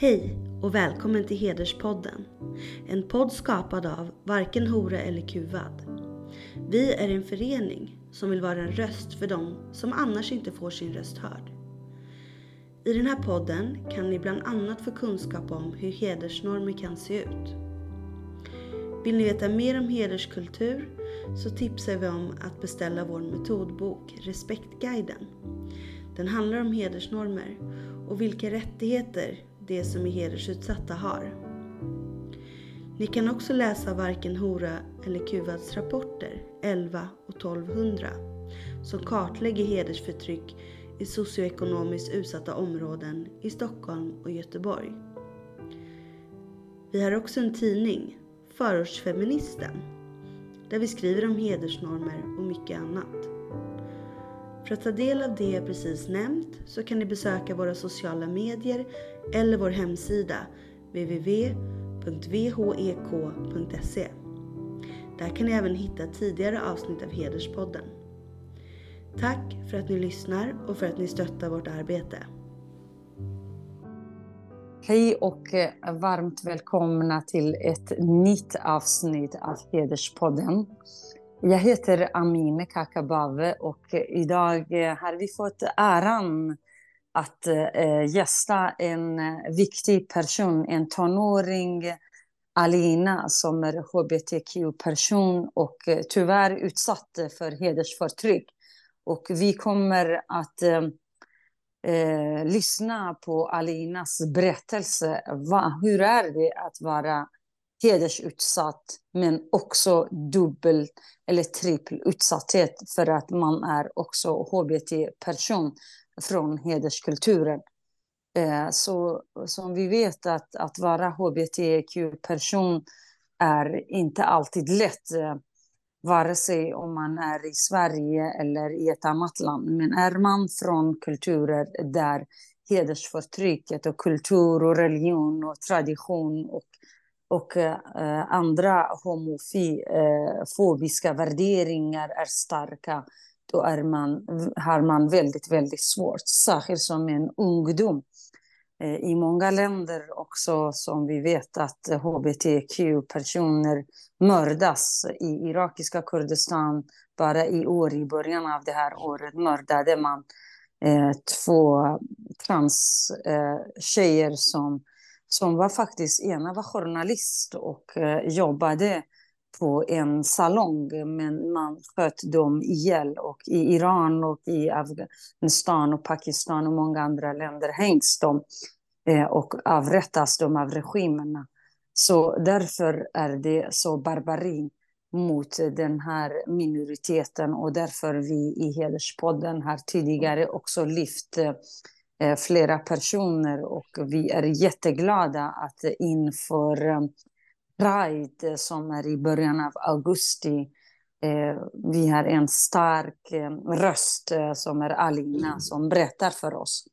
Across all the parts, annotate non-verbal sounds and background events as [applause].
Hej och välkommen till Hederspodden. En podd skapad av Varken Hora eller Kuvad. Vi är en förening som vill vara en röst för dem som annars inte får sin röst hörd. I den här podden kan ni bland annat få kunskap om hur hedersnormer kan se ut. Vill ni veta mer om hederskultur så tipsar vi om att beställa vår metodbok Respektguiden. Den handlar om hedersnormer och vilka rättigheter det som är hedersutsatta har. Ni kan också läsa Varken Hora eller Kuvads rapporter 11 och 1200 som kartlägger hedersförtryck i socioekonomiskt utsatta områden i Stockholm och Göteborg. Vi har också en tidning, Förortsfeministen, där vi skriver om hedersnormer och mycket annat. För att ta del av det jag precis nämnt så kan ni besöka våra sociala medier eller vår hemsida www.vhek.se. E. Där kan ni även hitta tidigare avsnitt av Hederspodden. Tack för att ni lyssnar och för att ni stöttar vårt arbete. Hej och eh, varmt välkomna till ett nytt avsnitt av Hederspodden. Jag heter Amine Kakabave och eh, idag eh, har vi fått äran att eh, gästa en viktig person, en tonåring, Alina, som är hbtq-person och tyvärr utsatt för hedersförtryck. Och vi kommer att eh, lyssna på Alinas berättelse. Va, hur är det att vara hedersutsatt men också dubbel eller trippel utsatthet för att man är också hbt-person från hederskulturen. Eh, så som vi vet att, att vara hbtq-person är inte alltid lätt. Eh, vare sig om man är i Sverige eller i ett annat land. Men är man från kulturer där hedersförtrycket och kultur och religion och tradition och, och eh, andra homofobiska eh, värderingar är starka, då är man, har man väldigt, väldigt svårt, särskilt som en ungdom. Eh, I många länder också som vi vet att hbtq-personer mördas. I irakiska Kurdistan, bara i år, i början av det här året, mördade man eh, två transtjejer eh, som, som var faktiskt, ena var journalist och eh, jobbade på en salong, men man sköt dem ihjäl. Och I Iran, och i Afghanistan, och Pakistan och många andra länder hängs de eh, och avrättas de av regimerna. Så därför är det så barbari mot den här minoriteten och därför vi i Hederspodden har tidigare också lyft eh, flera personer och vi är jätteglada att inför eh, Pride som är i början av augusti eh, vi har en stark röst som är Alina som berättar för oss.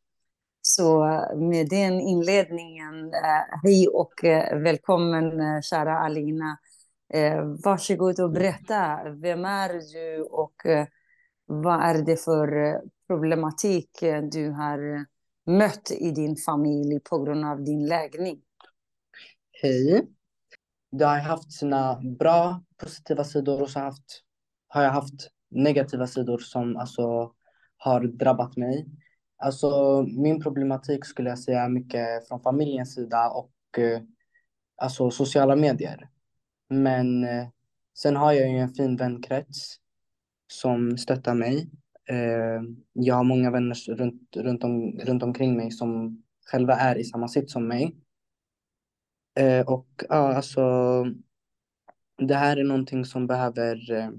Så med den inledningen, hej och välkommen kära Alina. Varsågod och berätta, vem är du och vad är det för problematik du har mött i din familj på grund av din läggning? Hej. Det har haft sina bra, positiva sidor och så haft, har jag haft negativa sidor som alltså har drabbat mig. Alltså min problematik skulle jag säga är mycket från familjens sida och eh, alltså sociala medier. Men eh, sen har jag ju en fin vänkrets som stöttar mig. Eh, jag har många vänner runt, runt, om, runt omkring mig som själva är i samma sitt som mig. Eh, och ja, alltså det här är någonting som behöver eh,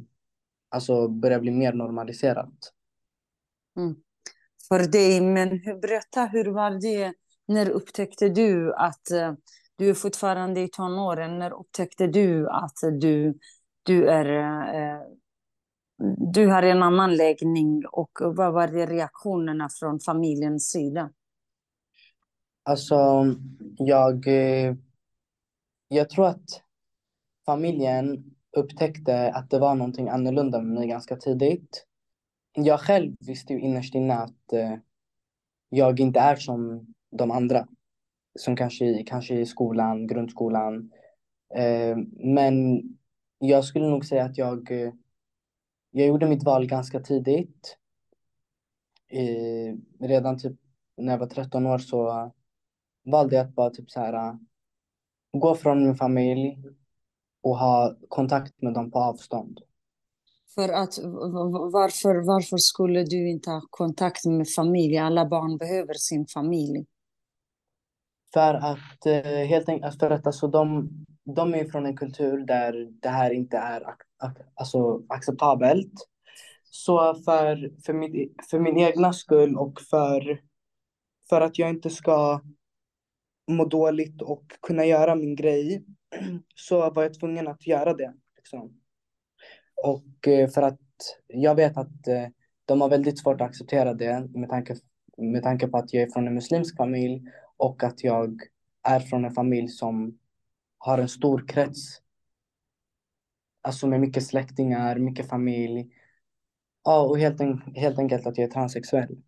alltså börja bli mer normaliserat. Mm för dig. Men berätta, hur var det? När upptäckte du att eh, du är fortfarande i tonåren? När upptäckte du att du, du är eh, du har en annan läggning och vad var det reaktionerna från familjens sida? Alltså, jag, eh, jag tror att familjen upptäckte att det var någonting annorlunda med mig ganska tidigt jag själv visste ju innerst inne att eh, jag inte är som de andra. som kanske, kanske i skolan, grundskolan. Eh, men jag skulle nog säga att jag, jag gjorde mitt val ganska tidigt. Eh, redan typ när jag var 13 år så valde jag att bara typ så här gå från min familj och ha kontakt med dem på avstånd. För att varför, varför skulle du inte ha kontakt med familj? Alla barn behöver sin familj. För att eh, helt enkelt, för att alltså de, de är från en kultur där det här inte är alltså, acceptabelt. Så för, för, min, för min egna skull och för, för att jag inte ska må dåligt och kunna göra min grej [clears throat] så var jag tvungen att göra det. Liksom. Och eh, för att jag vet att eh, de har väldigt svårt att acceptera det med tanke, med tanke på att jag är från en muslimsk familj och att jag är från en familj som har en stor krets. Alltså med mycket släktingar, mycket familj. Ja, och helt, en, helt enkelt att jag är transsexuell.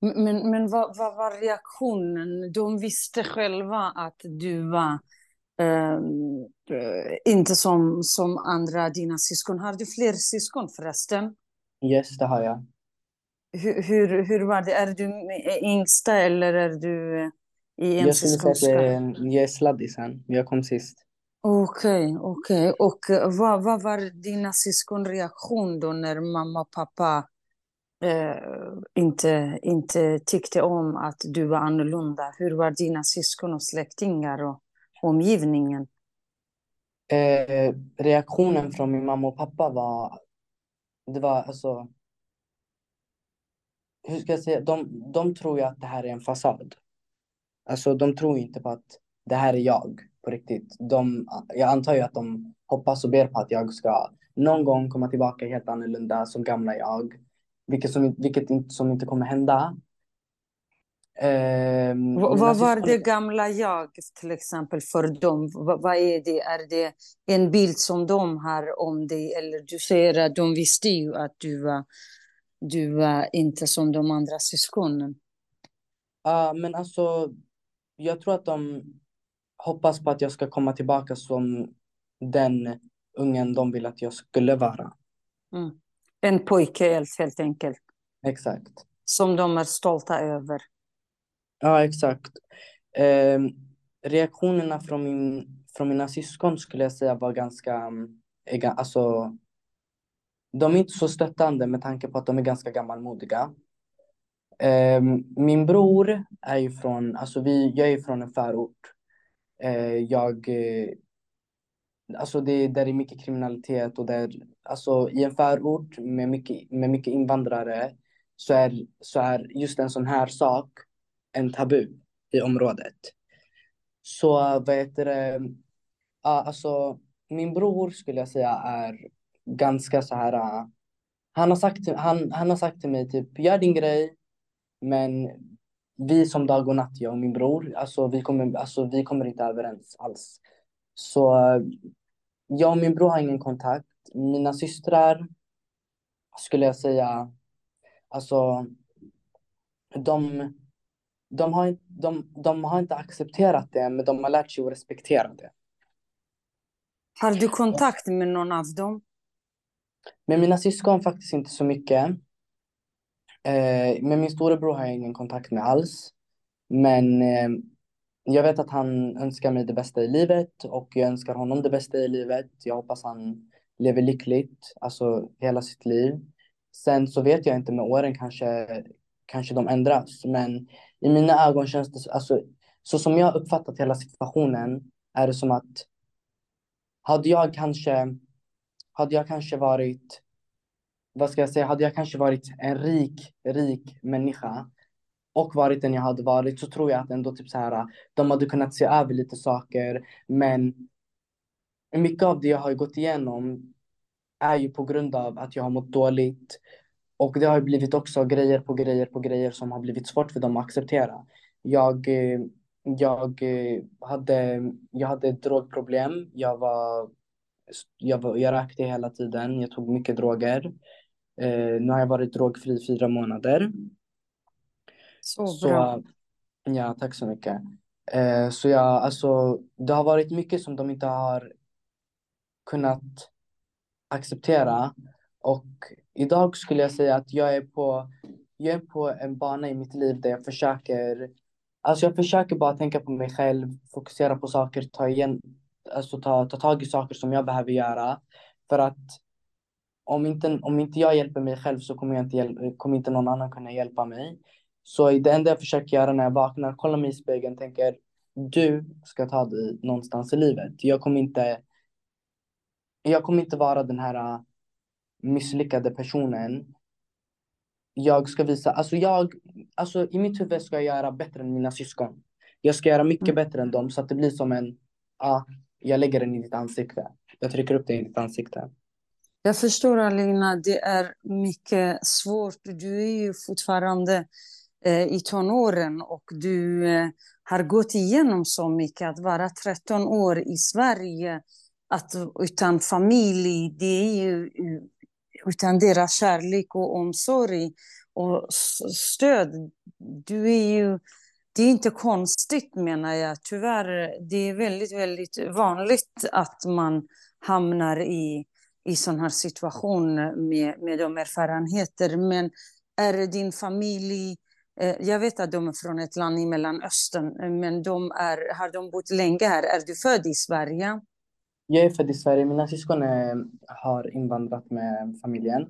Men, men vad, vad var reaktionen? De visste själva att du var eh, inte som, som andra dina syskon. Har du fler syskon förresten? Yes, det har jag. Hur, hur, hur var det? Är du yngsta eller är du i en Jag skulle säga att jag är sladdisen. Jag kom sist. Okej, okay, okej. Okay. Och vad, vad var dina syskon reaktion då när mamma och pappa eh, inte, inte tyckte om att du var annorlunda? Hur var dina syskon och släktingar och omgivningen? Eh, reaktionen från min mamma och pappa var... Det var alltså... Hur ska jag säga? De, de tror ju att det här är en fasad. Alltså de tror inte på att det här är jag på riktigt. De, jag antar ju att de hoppas och ber på att jag ska någon gång komma tillbaka helt annorlunda som gamla jag. Vilket som, vilket inte, som inte kommer hända. Eh, vad var det gamla jag till exempel för dem? vad, vad är det? Är det en bild som de har om dig? Eller du säger att de visste ju att du var, du var inte som de andra syskonen. Ja, uh, men alltså jag tror att de hoppas på att jag ska komma tillbaka som den ungen de vill att jag skulle vara. Mm. En pojke helt enkelt. Exakt. Som de är stolta över. Ja, exakt. Eh, reaktionerna från, min, från mina syskon skulle jag säga var ganska, alltså, de är inte så stöttande med tanke på att de är ganska gammalmodiga. Ehm, min bror är ju från, alltså vi, jag är från en förort. Eh, jag, eh, alltså det, där är mycket kriminalitet och där, alltså i en förort med mycket, med mycket invandrare så är, så är just en sån här sak en tabu i området. Så vad heter det, alltså min bror skulle jag säga är ganska så här, eh, han har sagt, han, han har sagt till mig typ, gör din grej, men vi som dag och natt, jag och min bror, alltså vi kommer, alltså, vi kommer inte överens alls. Så jag och min bror har ingen kontakt. Mina systrar skulle jag säga, alltså de, de, har, de, de har inte accepterat det, men de har lärt sig att respektera det. Har du kontakt med någon av dem? Med mina syskon faktiskt inte så mycket. Eh, med min storebror har jag ingen kontakt med alls. Men eh, jag vet att han önskar mig det bästa i livet och jag önskar honom det bästa i livet. Jag hoppas han lever lyckligt, alltså hela sitt liv. Sen så vet jag inte, med åren kanske, kanske de ändras. Men i mina ögon känns det, alltså, så som jag uppfattat hela situationen, är det som att hade jag kanske, hade jag kanske varit vad ska jag säga, hade jag kanske varit en rik, rik människa och varit den jag hade varit så tror jag att ändå typ så här, de hade kunnat se över lite saker. Men mycket av det jag har gått igenom är ju på grund av att jag har mått dåligt. Och det har blivit också grejer på grejer på grejer som har blivit svårt för dem att acceptera. Jag, eh, jag, eh, hade, jag hade drogproblem. Jag var, jag, var, jag rökte hela tiden. Jag tog mycket droger. Eh, nu har jag varit drogfri i fyra månader. Så bra. Så, ja, tack så mycket. Eh, så jag, alltså, det har varit mycket som de inte har kunnat acceptera. Och idag skulle jag säga att jag är på, jag är på en bana i mitt liv där jag försöker, alltså jag försöker bara tänka på mig själv, fokusera på saker, ta igen, alltså ta, ta tag i saker som jag behöver göra. För att om inte, om inte jag hjälper mig själv så kommer, jag inte hjälpa, kommer inte någon annan kunna hjälpa mig. Så det enda jag försöker göra när jag vaknar, kollar mig i spegeln, tänker du ska ta dig någonstans i livet. Jag kommer inte, jag kommer inte vara den här äh, misslyckade personen. Jag ska visa, alltså jag, alltså i mitt huvud ska jag göra bättre än mina syskon. Jag ska göra mycket Mm. bättre än dem så att det blir som en, ja, jag lägger den i ditt ansikte. Jag trycker upp den i ditt ansikte. Jag förstår Alina, det är mycket svårt. Du är ju fortfarande eh, i tonåren och du eh, har gått igenom så mycket. Att vara 13 år i Sverige, att utan familj, det är ju utan deras kärlek och omsorg och stöd. Du är ju, det är inte konstigt menar jag. Tyvärr, det är väldigt, väldigt vanligt att man hamnar i i sån här situation med, med de erfarenheter. Men är din familj, eh, jag vet att de är från ett land i Mellanöstern, men de är, har de bott länge här? Är du född i Sverige? Jag är född i Sverige. Mina syskon är, har invandrat med familjen.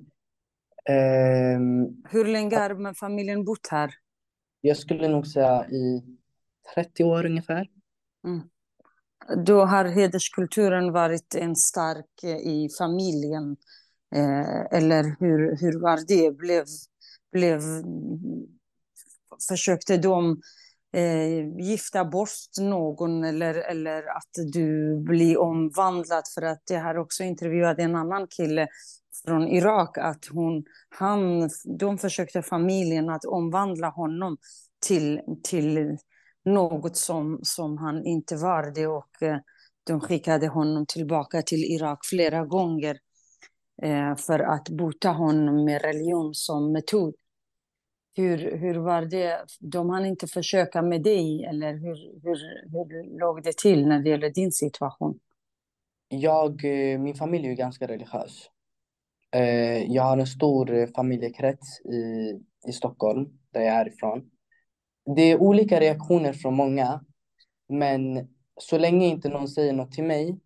Ehm, Hur länge har familjen bott här? jag skulle nog säga i 30 år ungefär. Mm. Då har hederskulturen varit en stark eh, i familjen. Eh, eller hur, hur var det? Blev, blev, försökte de eh, gifta bort någon eller, eller att du blir omvandlad? För att jag har också intervjuat en annan kille från Irak att hon, han, de försökte familjen att omvandla honom till, till något som, som han inte var det och eh, de skickade honom tillbaka till Irak flera gånger eh, för att bota honom med religion som metod. Hur, hur var det? De hann inte försöka med dig eller hur, hur, hur låg det till när det gäller din situation? Jag, eh, min familj är ganska religiös. Eh, jag har en stor eh, familjekrets i, i Stockholm, där jag är ifrån. Det är olika reaktioner från många, men så länge inte någon säger något till mig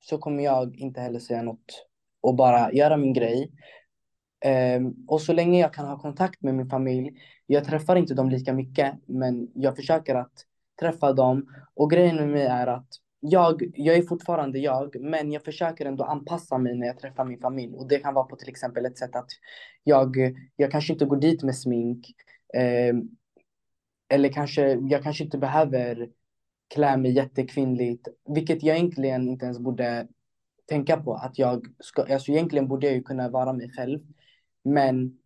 så kommer jag inte heller säga något och bara göra min grej. Um, och så länge jag kan ha kontakt med min familj, jag träffar inte dem lika mycket, men jag försöker att träffa dem. Och grejen med mig är att jag, jag är fortfarande jag, men jag försöker ändå anpassa mig när jag träffar min familj. Och det kan vara på till exempel ett sätt att jag, jag kanske inte går dit med smink. Um, eller kanske, jag kanske inte behöver klä mig jättekvinnligt, vilket jag egentligen inte ens borde tänka på. Att jag ska, alltså egentligen borde jag ju kunna vara mig själv. Men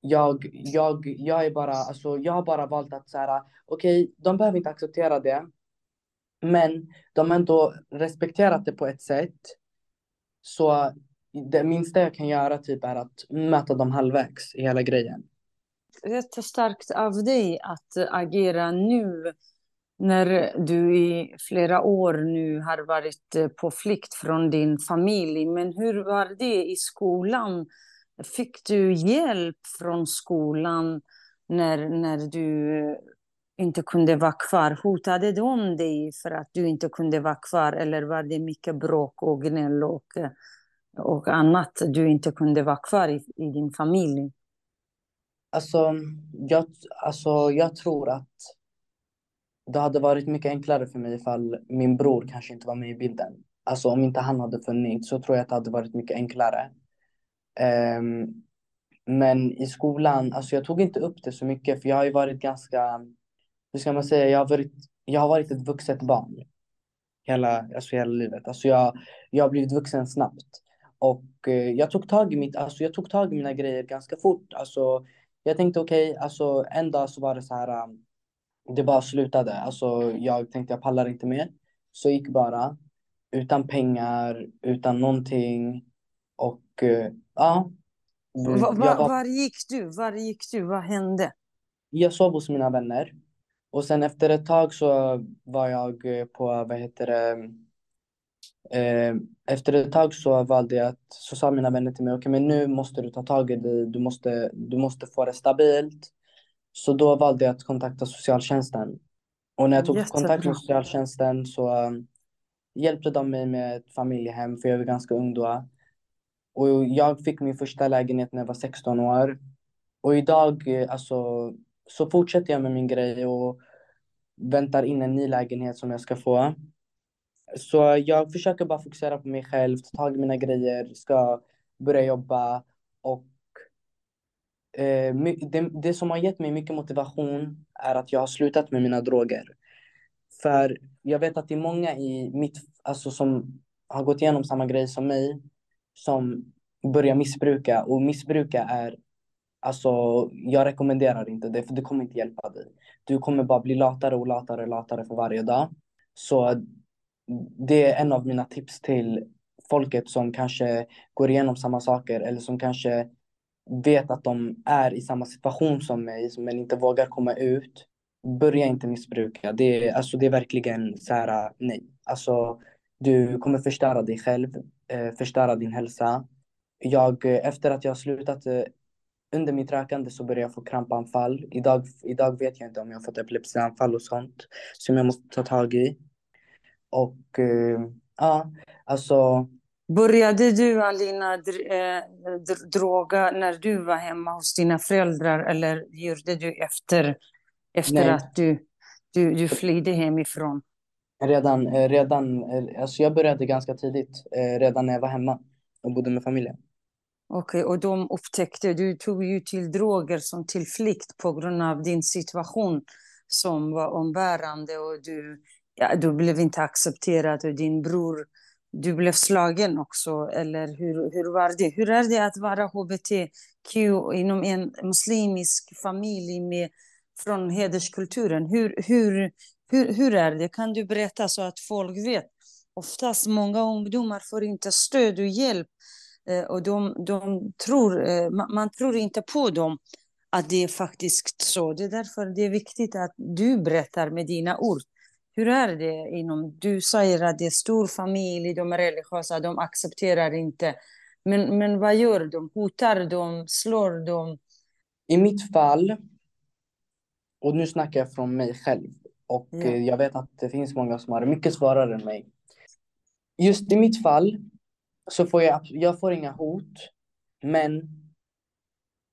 jag, jag, jag är bara, alltså jag har bara valt att så här, okej, de behöver inte acceptera det. Men de har ändå respekterat det på ett sätt. Så det minsta jag kan göra typ är att möta dem halvvägs i hela grejen. Jättestarkt av dig att agera nu när du i flera år nu har varit eh, på flykt från din familj. Men hur var det i skolan? Fick du hjälp från skolan när, när du inte kunde vara kvar? Hotade de dig för att du inte kunde vara kvar? Eller var det mycket bråk och gnäll och, eh, och annat? Du inte kunde vara kvar i, i din familj? Alltså jag, alltså, jag tror att det hade varit mycket enklare för mig ifall min bror kanske inte var med i bilden. Alltså om inte han hade funnits så tror jag att det hade varit mycket enklare. Um, men i skolan, alltså jag tog inte upp det så mycket för jag har ju varit ganska, hur ska man säga, jag har varit, jag har varit ett vuxet barn. Hela, alltså hela livet. Alltså jag, jag har blivit vuxen snabbt. Och eh, jag tog tag i mitt, alltså jag tog tag i mina grejer ganska fort. Alltså jag tänkte okej, alltså en dag så var det så här, um, det bara slutade. Alltså jag tänkte jag pallar inte mer. Så gick bara. Utan pengar, utan någonting. Och eh, ja. Va, va, Jag, var, var gick du? Var gick du? Vad hände? jag sov hos mina vänner. Och sen efter ett tag så var jag på, vad heter det, eh, efter ett tag så valde jag att, så sa mina vänner till mig, okej okay, men nu måste du ta tag i det, du måste, du måste få det stabilt. Så då valde jag att kontakta socialtjänsten. Och när jag tog Jättebra. kontakt med socialtjänsten så um, hjälpte de mig med ett familjehem, för jag var ganska ung då. Och jag fick min första lägenhet när jag var 16 år. Och idag, eh, alltså, så fortsätter jag med min grej och väntar in en ny lägenhet som jag ska få. Så jag försöker bara fokusera på mig själv, ta tag i mina grejer, ska börja jobba och eh, det, det som har gett mig mycket motivation är att jag har slutat med mina droger. För jag vet att det är många i mitt, alltså som har gått igenom samma grej som mig, som börjar missbruka. Och missbruka är, alltså jag rekommenderar inte det, för det kommer inte hjälpa dig. Du kommer bara bli latare och latare och latare för varje dag. Så det är en av mina tips till folket som kanske går igenom samma saker eller som kanske vet att de är i samma situation som mig men inte vågar komma ut. Börja inte missbruka. Det är, alltså, det är verkligen så här, nej. Alltså, du kommer förstöra dig själv, eh, förstöra din hälsa. Jag, eh, efter att jag slutat eh, under mitt rökande så började jag få krampanfall. Idag, idag vet jag inte om jag har fått epilepsianfall och sånt som jag måste ta tag i. Och eh, ja, alltså. Började du Alina eh, droga när du var hemma hos dina föräldrar eller gjorde du efter, efter att du, du, du flydde hemifrån? Redan, eh, redan, alltså jag började ganska tidigt, redan när jag var hemma och bodde med familjen. Okej, okay, och de upptäckte, du tog ju till droger som tillflykt på grund av din situation som var ombärande och du ja, du blev inte accepterad och din bror, du blev slagen också, eller hur, hur var det? Hur är det att vara hbtq inom en muslimsk familj med, från hederskulturen? Hur, hur, hur, hur är det? Kan du berätta så att folk vet? Oftast många ungdomar får inte stöd och hjälp eh, och de, de tror, eh, man tror inte på dem att det är faktiskt så. Det är därför det är viktigt att du berättar med dina ord. Hur är det inom... Du säger att det är stor familj, de är religiösa, de accepterar inte. Men, men vad gör de? Hotar de? Slår de? I mitt fall, och nu snackar jag från mig själv, och ja. Eh, jag vet att det finns många som har det mycket svårare än mig. Just i mitt fall så får jag, jag får inga hot, men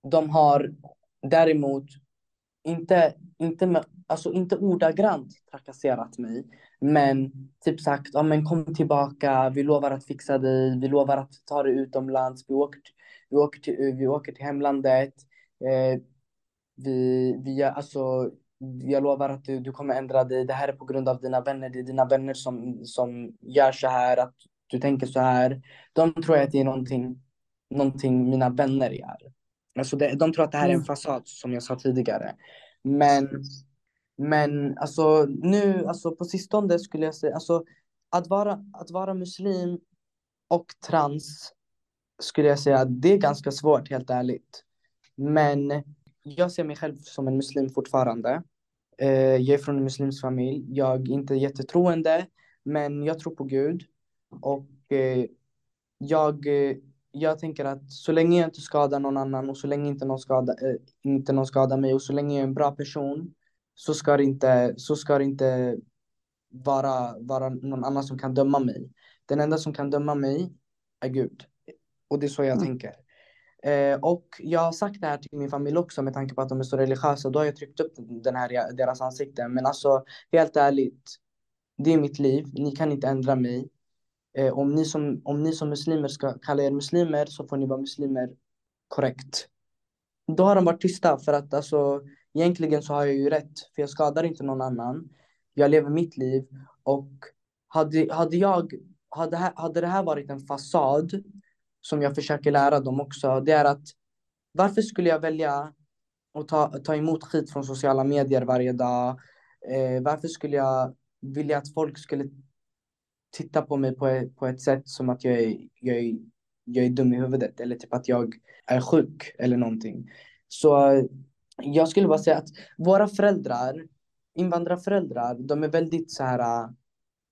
de har däremot inte, inte, med, alltså inte ordagrant trakasserat mig, men typ sagt, ja men kom tillbaka, vi lovar att fixa dig, vi lovar att ta dig utomlands, vi åker, vi åker, till, vi åker till hemlandet, eh, vi, vi, alltså, jag lovar att du, du kommer ändra dig, det här är på grund av dina vänner, det är dina vänner som, som gör så här, att du tänker så här. De tror att det är någonting, någonting mina vänner gör. Alltså det, de tror att det här är en mm. fasad som jag sa tidigare. Men, men alltså nu, alltså på sistone skulle jag säga, alltså att vara, att vara muslim och trans skulle jag säga, det är ganska svårt helt ärligt. Men jag ser mig själv som en muslim fortfarande. Eh, jag är från en muslimsk familj. Jag är inte jättetroende, men jag tror på Gud. Och eh, jag eh, jag tänker att så länge jag inte skadar någon annan och så länge inte någon, skada, eh, inte någon skadar mig och så länge jag är en bra person så ska det inte, så ska det inte vara, vara någon annan som kan döma mig. Den enda som kan döma mig är Gud. Och det är så jag mm. tänker. Eh, och jag har sagt det här till min familj också med tanke på att de är så religiösa. Då har jag tryckt upp den här, deras ansikten. Men alltså helt ärligt, det är mitt liv. Ni kan inte ändra mig. Eh, om, ni som, om ni som muslimer ska kalla er muslimer så får ni vara muslimer korrekt. Då har de varit tysta för att alltså, egentligen så har jag ju rätt för jag skadar inte någon annan. Jag lever mitt liv och hade, hade jag hade, hade det här varit en fasad som jag försöker lära dem också, det är att varför skulle jag välja att ta, ta emot skit från sociala medier varje dag? Eh, varför skulle jag vilja att folk skulle titta på mig på ett, på ett sätt som att jag är, jag, är, jag är dum i huvudet eller typ att jag är sjuk eller någonting. Så jag skulle bara säga att våra föräldrar invandrarföräldrar, de är väldigt så här,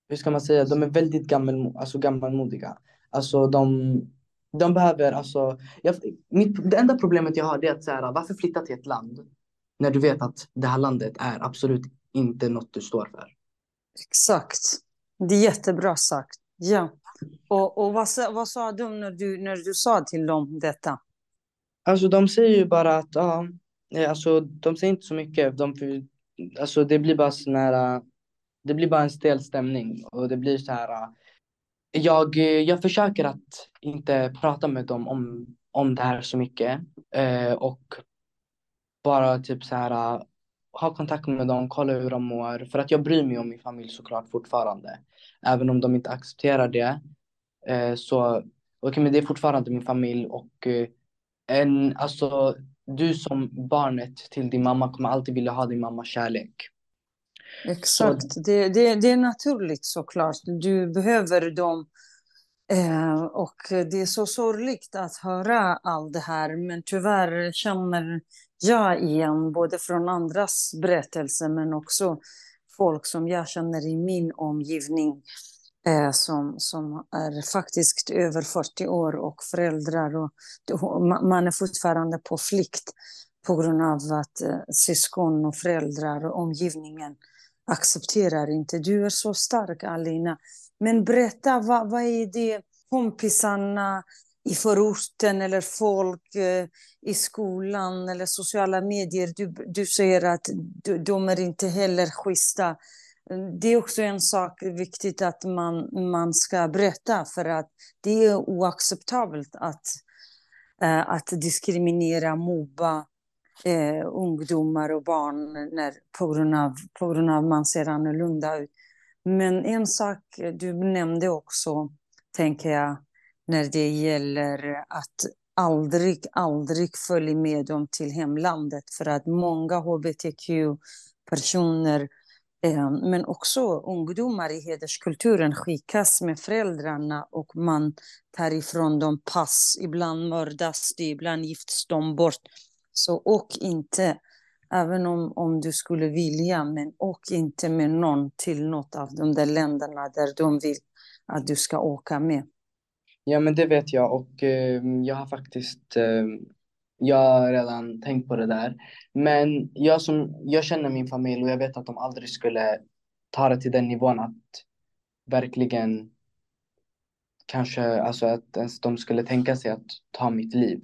hur ska man säga, de är väldigt gammel, alltså gammalmodiga. Alltså de, de behöver, alltså, jag, mitt, det enda problemet jag har är att så här, varför flytta till ett land när du vet att det här landet är absolut inte något du står för. Exakt. Det är jättebra sagt. Ja. Och, och vad, vad sa de när du, när du sa till dem detta? Alltså de säger ju bara att, ja, alltså de säger inte så mycket. De, alltså det blir bara sån här, äh, det blir bara en stel stämning och det blir så här. Äh, jag, jag försöker att inte prata med dem om, om det här så mycket eh, och bara typ så här äh, ha kontakt med dem, kolla hur de mår. För att jag bryr mig om min familj såklart fortfarande. Även om de inte accepterar det. Eh, så okay, men det är fortfarande min familj och eh, en, alltså, du som barnet till din mamma kommer alltid vilja ha din mammas kärlek. Exakt, det, det, det är naturligt såklart. Du behöver dem. Eh, och det är så sorgligt att höra allt det här, men tyvärr känner jag igen, både från andras berättelser men också folk som jag känner i min omgivning Eh, som, som är faktiskt över 40 år och föräldrar. Och, man är fortfarande på flykt på grund av att eh, syskon och föräldrar och omgivningen accepterar inte. Du är så stark, Alina. Men berätta, vad, vad är det kompisarna i förorten eller folk eh, i skolan eller sociala medier. Du, du säger att du, de är inte heller schyssta. Det är också en sak viktigt att man, man ska berätta för att det är oacceptabelt att, eh, att diskriminera, mobba eh, ungdomar och barn när, på, grund av, på grund av man ser annorlunda ut. Men en sak du nämnde också, tänker jag, när det gäller att aldrig, aldrig följa med dem till hemlandet. För att många hbtq-personer, eh, Ehm, men också ungdomar i hederskulturen skickas med föräldrarna och man tar ifrån dem pass. Ibland mördas de, ibland gifts de bort. Så åk inte, även om, om du skulle vilja, men åk inte med någon till något av de där länderna där de vill att du ska åka med. Ja, men det vet jag och eh, jag har faktiskt eh, jag har redan tänkt på det där. Men jag, som, jag känner min familj och jag vet att de aldrig skulle ta det till den nivån att verkligen kanske, alltså att ens de skulle tänka sig att ta mitt liv.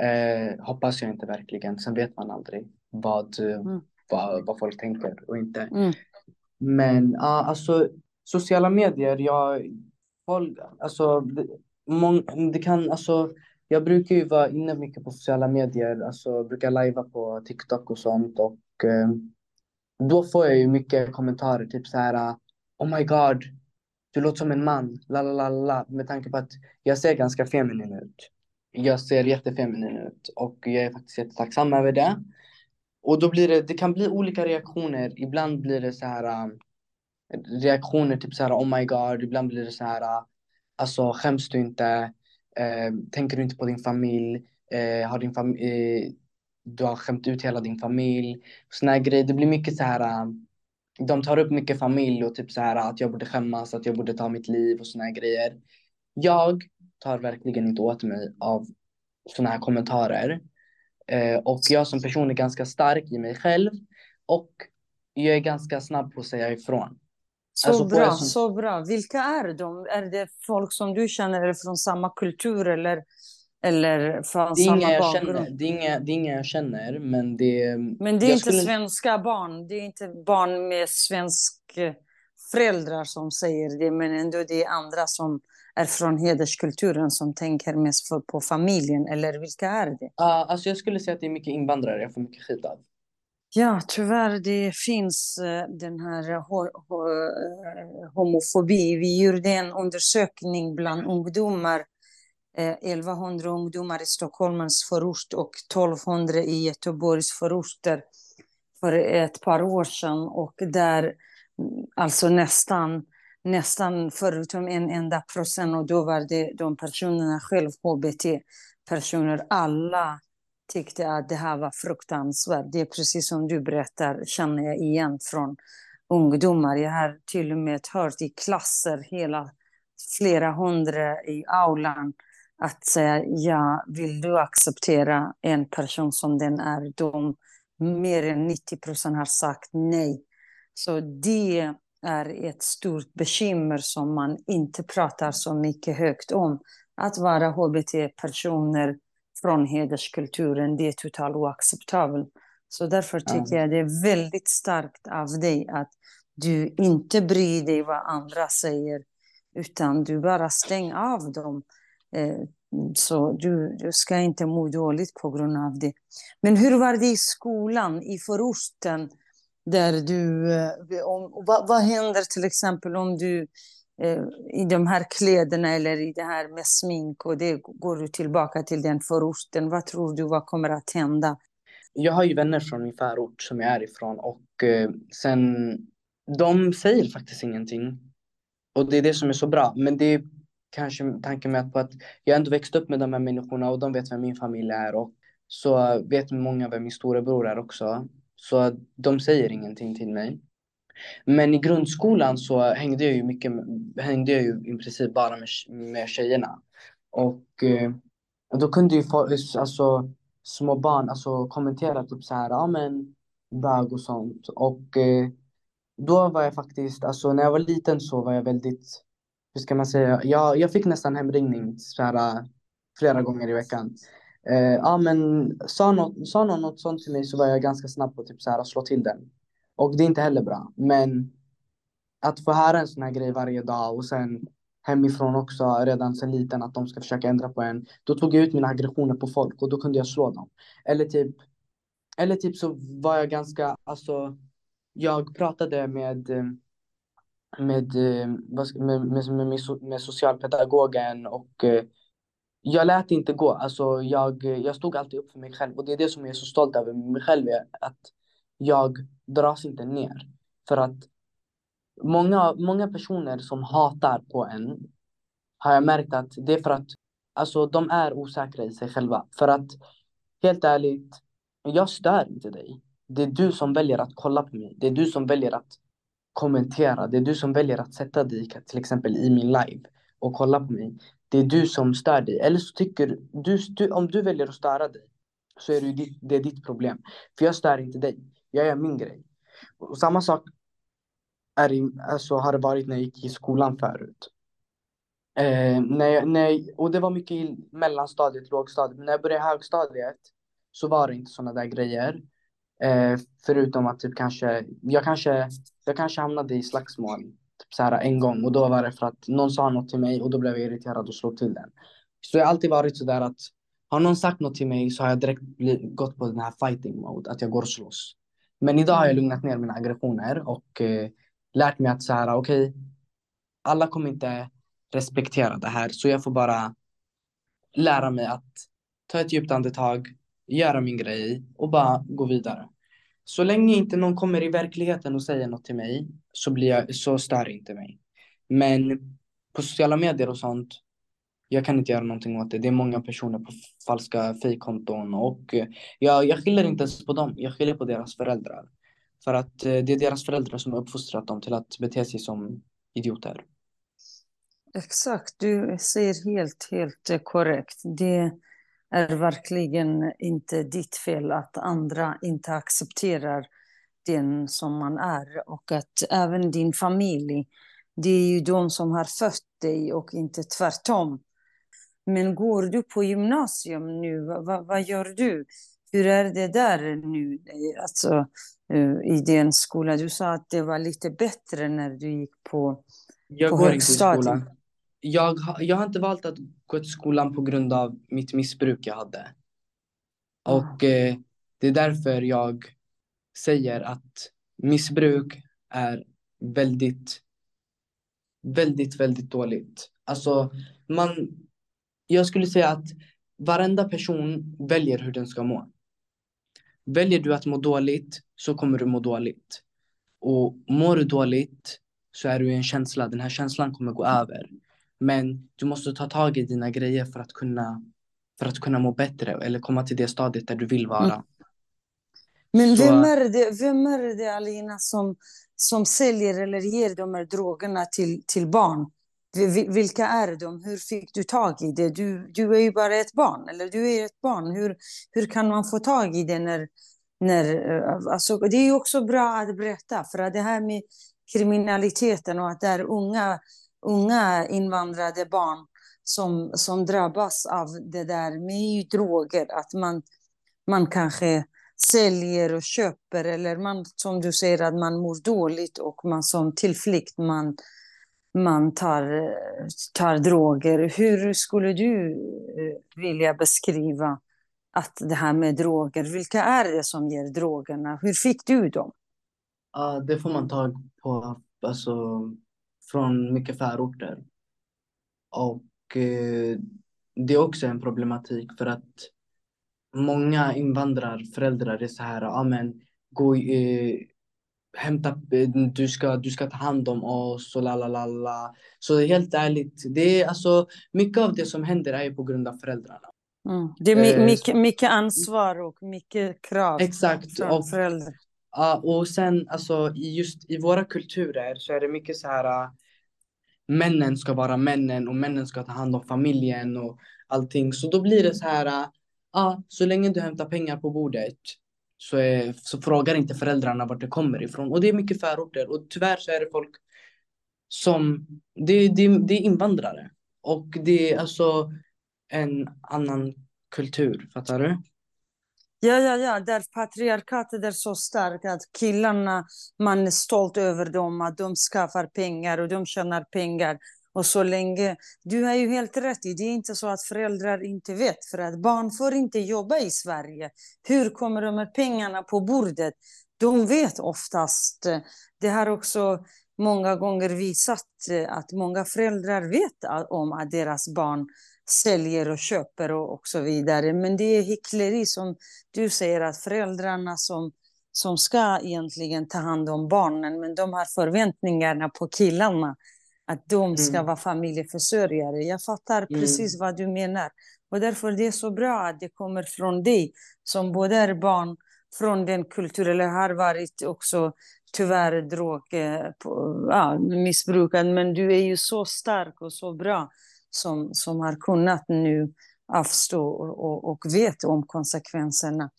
Eh, hoppas jag inte verkligen. Sen vet man aldrig vad, mm. vad, vad folk tänker och inte. Mm. Men ja, alltså sociala medier, jag, folk, alltså, det, mång, det kan, alltså, jag brukar ju vara inne mycket på sociala medier, alltså brukar lajva på TikTok och sånt och eh, då får jag ju mycket kommentarer, typ så här Oh my god, du låter som en man, la la la la, med tanke på att jag ser ganska feminin ut. Jag ser jättefeminin ut och jag är faktiskt jättetacksam över det. Och då blir det, det kan bli olika reaktioner. Ibland blir det så här eh, reaktioner typ så här oh my god, ibland blir det så här alltså skäms du inte, Eh, tänker du inte på din familj, eh, har din fam eh, du har skämt ut hela din familj, såna här grejer. Det blir mycket så här, eh, de tar upp mycket familj och typ så här att jag borde skämmas, att jag borde ta mitt liv och såna här grejer. Jag tar verkligen inte åt mig av såna här kommentarer. Eh, och jag som person är ganska stark i mig själv och jag är ganska snabb på att säga ifrån. Så alltså, bra, som... så bra. Vilka är de? Är det folk som du känner eller från samma kultur eller, eller från samma jag bakgrund? Känner. Det, är inga, det är inga jag känner, men det... Men det är inte skulle... svenska barn. Det är inte barn med svensk föräldrar som säger det, men ändå det är andra som är från hederskulturen som tänker mest på familjen, eller vilka är det? Uh, alltså jag skulle säga att det är mycket invandrare jag får mycket skit av. Ja, tyvärr det finns eh, den här eh, homofobi. Vi gjorde en undersökning bland ungdomar. Eh, 1100 ungdomar i Stockholms förort och 1200 i Göteborgs förorter för ett par år sedan. Och där, mm, alltså nästan, nästan förutom en enda procent, och då var det de personerna själv, HBT-personer, alla tyckte att det här var fruktansvärt. Det är precis som du berättar, känner jag igen från ungdomar. Jag har till och med hört i klasser, hela flera hundra i aulan, att säga ja, vill du acceptera en person som den är? De, mer än 90 procent har sagt nej. Så det är ett stort bekymmer som man inte pratar så mycket högt om. Att vara hbt-personer från hederskulturen, det är totalt oacceptabelt. Så därför tycker ja. jag det är väldigt starkt av dig att du inte bryr dig vad andra säger, utan du bara stänger av dem. Eh, så du, du ska inte må dåligt på grund av det. Men hur var det i skolan, i förorten? Där du, eh, om, vad, vad händer till exempel om du Eh, i de här kläderna eller i det här med smink och det går du tillbaka till den förorten. Vad tror du, vad kommer att hända? Jag har ju vänner från min förort som jag är ifrån och eh, sen de säger faktiskt ingenting. Och det är det som är så bra. Men det är kanske tanken med på att jag ändå växt upp med de här människorna och de vet vem min familj är och så vet många vem min storebror är också. Så de säger ingenting till mig. Men i grundskolan så hängde jag ju mycket, hängde jag ju i princip bara med, med tjejerna. Och eh, då kunde ju alltså, små barn alltså, kommentera typ så här, ja men bög och sånt. Och eh, då var jag faktiskt, alltså när jag var liten så var jag väldigt, hur ska man säga, jag, jag fick nästan hemringning så här, flera gånger i veckan. Eh, ja men sa, något, sa någon något sånt till mig så var jag ganska snabb på typ så här, att slå till den. Och det är inte heller bra. Men att få höra en sån här grej varje dag och sen hemifrån också redan sen liten att de ska försöka ändra på en. Då tog jag ut mina aggressioner på folk och då kunde jag slå dem. Eller typ, eller typ så var jag ganska, alltså jag pratade med med, med, med, med, med socialpedagogen och jag lät inte gå. Alltså jag, jag stod alltid upp för mig själv och det är det som jag är så stolt över mig själv. Att jag dras inte ner. För att många, många personer som hatar på en har jag märkt att det är för att alltså, de är osäkra i sig själva. För att helt ärligt, jag stör inte dig. Det är du som väljer att kolla på mig. Det är du som väljer att kommentera. Det är du som väljer att sätta dig till exempel i min live och kolla på mig. Det är du som stör dig. Eller så tycker du, du om du väljer att störa dig så är det, ditt, det är ditt problem. För jag stör inte dig. Jag gör min grej. Och samma sak är alltså, har det varit när jag gick i skolan förut. Eh, när jag, när jag, och det var mycket i mellanstadiet, lågstadiet. Men när jag började högstadiet så var det inte sådana där grejer. Eh, förutom att typ kanske, jag kanske, jag kanske hamnade i slagsmål typ så här en gång och då var det för att någon sa något till mig och då blev jag irriterad och slog till den. Så jag har alltid varit sådär att har någon sagt något till mig så har jag direkt gått på den här fighting mode, att jag går och slåss. Men idag har jag lugnat ner mina aggressioner och eh, lärt mig att så här, okej, okay, alla kommer inte respektera det här, så jag får bara lära mig att ta ett djupt andetag, göra min grej och bara gå vidare. Så länge inte någon kommer i verkligheten och säger något till mig så, blir jag, så stör inte mig. Men på sociala medier och sånt, jag kan inte göra någonting åt det. Det är många personer på falska fejkkonton och eh, jag, jag skiljer inte ens på dem. Jag skiljer på deras föräldrar. För att eh, det är deras föräldrar som har uppfostrat dem till att bete sig som idioter. Exakt, du säger helt, helt eh, korrekt. Det är verkligen inte ditt fel att andra inte accepterar den som man är och att även din familj, det är ju de som har fött dig och inte tvärtom. Men går du på gymnasium nu, vad, vad gör du? Hur är det där nu, alltså eh, i den skolan? Du sa att det var lite bättre när du gick på, jag på går högstadiet. Inte i skolan. Jag, jag har inte valt att gå till skolan på grund av mitt missbruk jag hade. Och eh, det är därför jag säger att missbruk är väldigt, väldigt, väldigt dåligt. Alltså, man, jag skulle säga att varenda person väljer hur den ska må. Väljer du att må dåligt så kommer du må dåligt. Och mår du dåligt så är du i en känsla, den här känslan kommer gå över. Men du måste ta tag i dina grejer för att kunna för att kunna må bättre eller komma till det stadiet där du vill vara. Mm. Men så... vem, är det, vem är det, Alina, som, som säljer eller ger de här drogerna till, till barn? Vilka är de? Hur fick du tag i det? Du, du är ju bara ett barn, eller du är ett barn. Hur, hur kan man få tag i det när... när eh, alltså, det är också bra att berätta, för att det här med kriminaliteten och att det är unga, unga invandrade barn som, som drabbas av det där med droger, att man, man kanske säljer och köper eller man, som du säger, att man mår dåligt och man som tillflykt man, man tar, tar droger. Hur skulle du eh, vilja beskriva att det här med droger, vilka är det som ger drogerna? Hur fick du dem? Uh, det får man tag på alltså, från mycket förorter. Och eh, det är också en problematik för att många invandrarföräldrar är så här, ja men gå, eh, hämta, du ska, du ska ta hand om oss och la la la la. Så helt ärligt, det är alltså mycket av det som händer är på grund av föräldrarna. Mm. Det är eh, mycket, mycket ansvar och mycket krav Exakt. från och, föräldrar. Ja, och sen alltså just i våra kulturer så är det mycket så här männen ska vara männen och männen ska ta hand om familjen och allting. Så då blir det så här ja, så länge du hämtar pengar på bordet så, är, så frågar inte föräldrarna vart det kommer ifrån. Och det är mycket förorter och tyvärr så är det folk som, det, det, det är invandrare. Och det är alltså en annan kultur, fattar du? Ja, ja, ja, där patriarkatet är så starkt att killarna, man är stolt över dem, att de skaffar pengar och de tjänar pengar. Och så länge, du har ju helt rätt i, det är inte så att föräldrar inte vet, för att barn får inte jobba i Sverige. Hur kommer de med pengarna på bordet? De vet oftast. Det har också många gånger visat eh, att många föräldrar vet om att deras barn säljer och köper och, och så vidare. Men det är hyckleri som du säger, att föräldrarna som, som ska egentligen ta hand om barnen, men de har förväntningarna på killarna att de ska mm. vara familjeförsörjare. Jag fattar mm. precis vad du menar. Och därför är det så bra att det kommer från dig, som både är barn från den kulturen, eller har varit också tyvärr drog, eh, ja, missbrukad. Men du är ju så stark och så bra som, som har kunnat nu avstå och, och, och vet om konsekvenserna.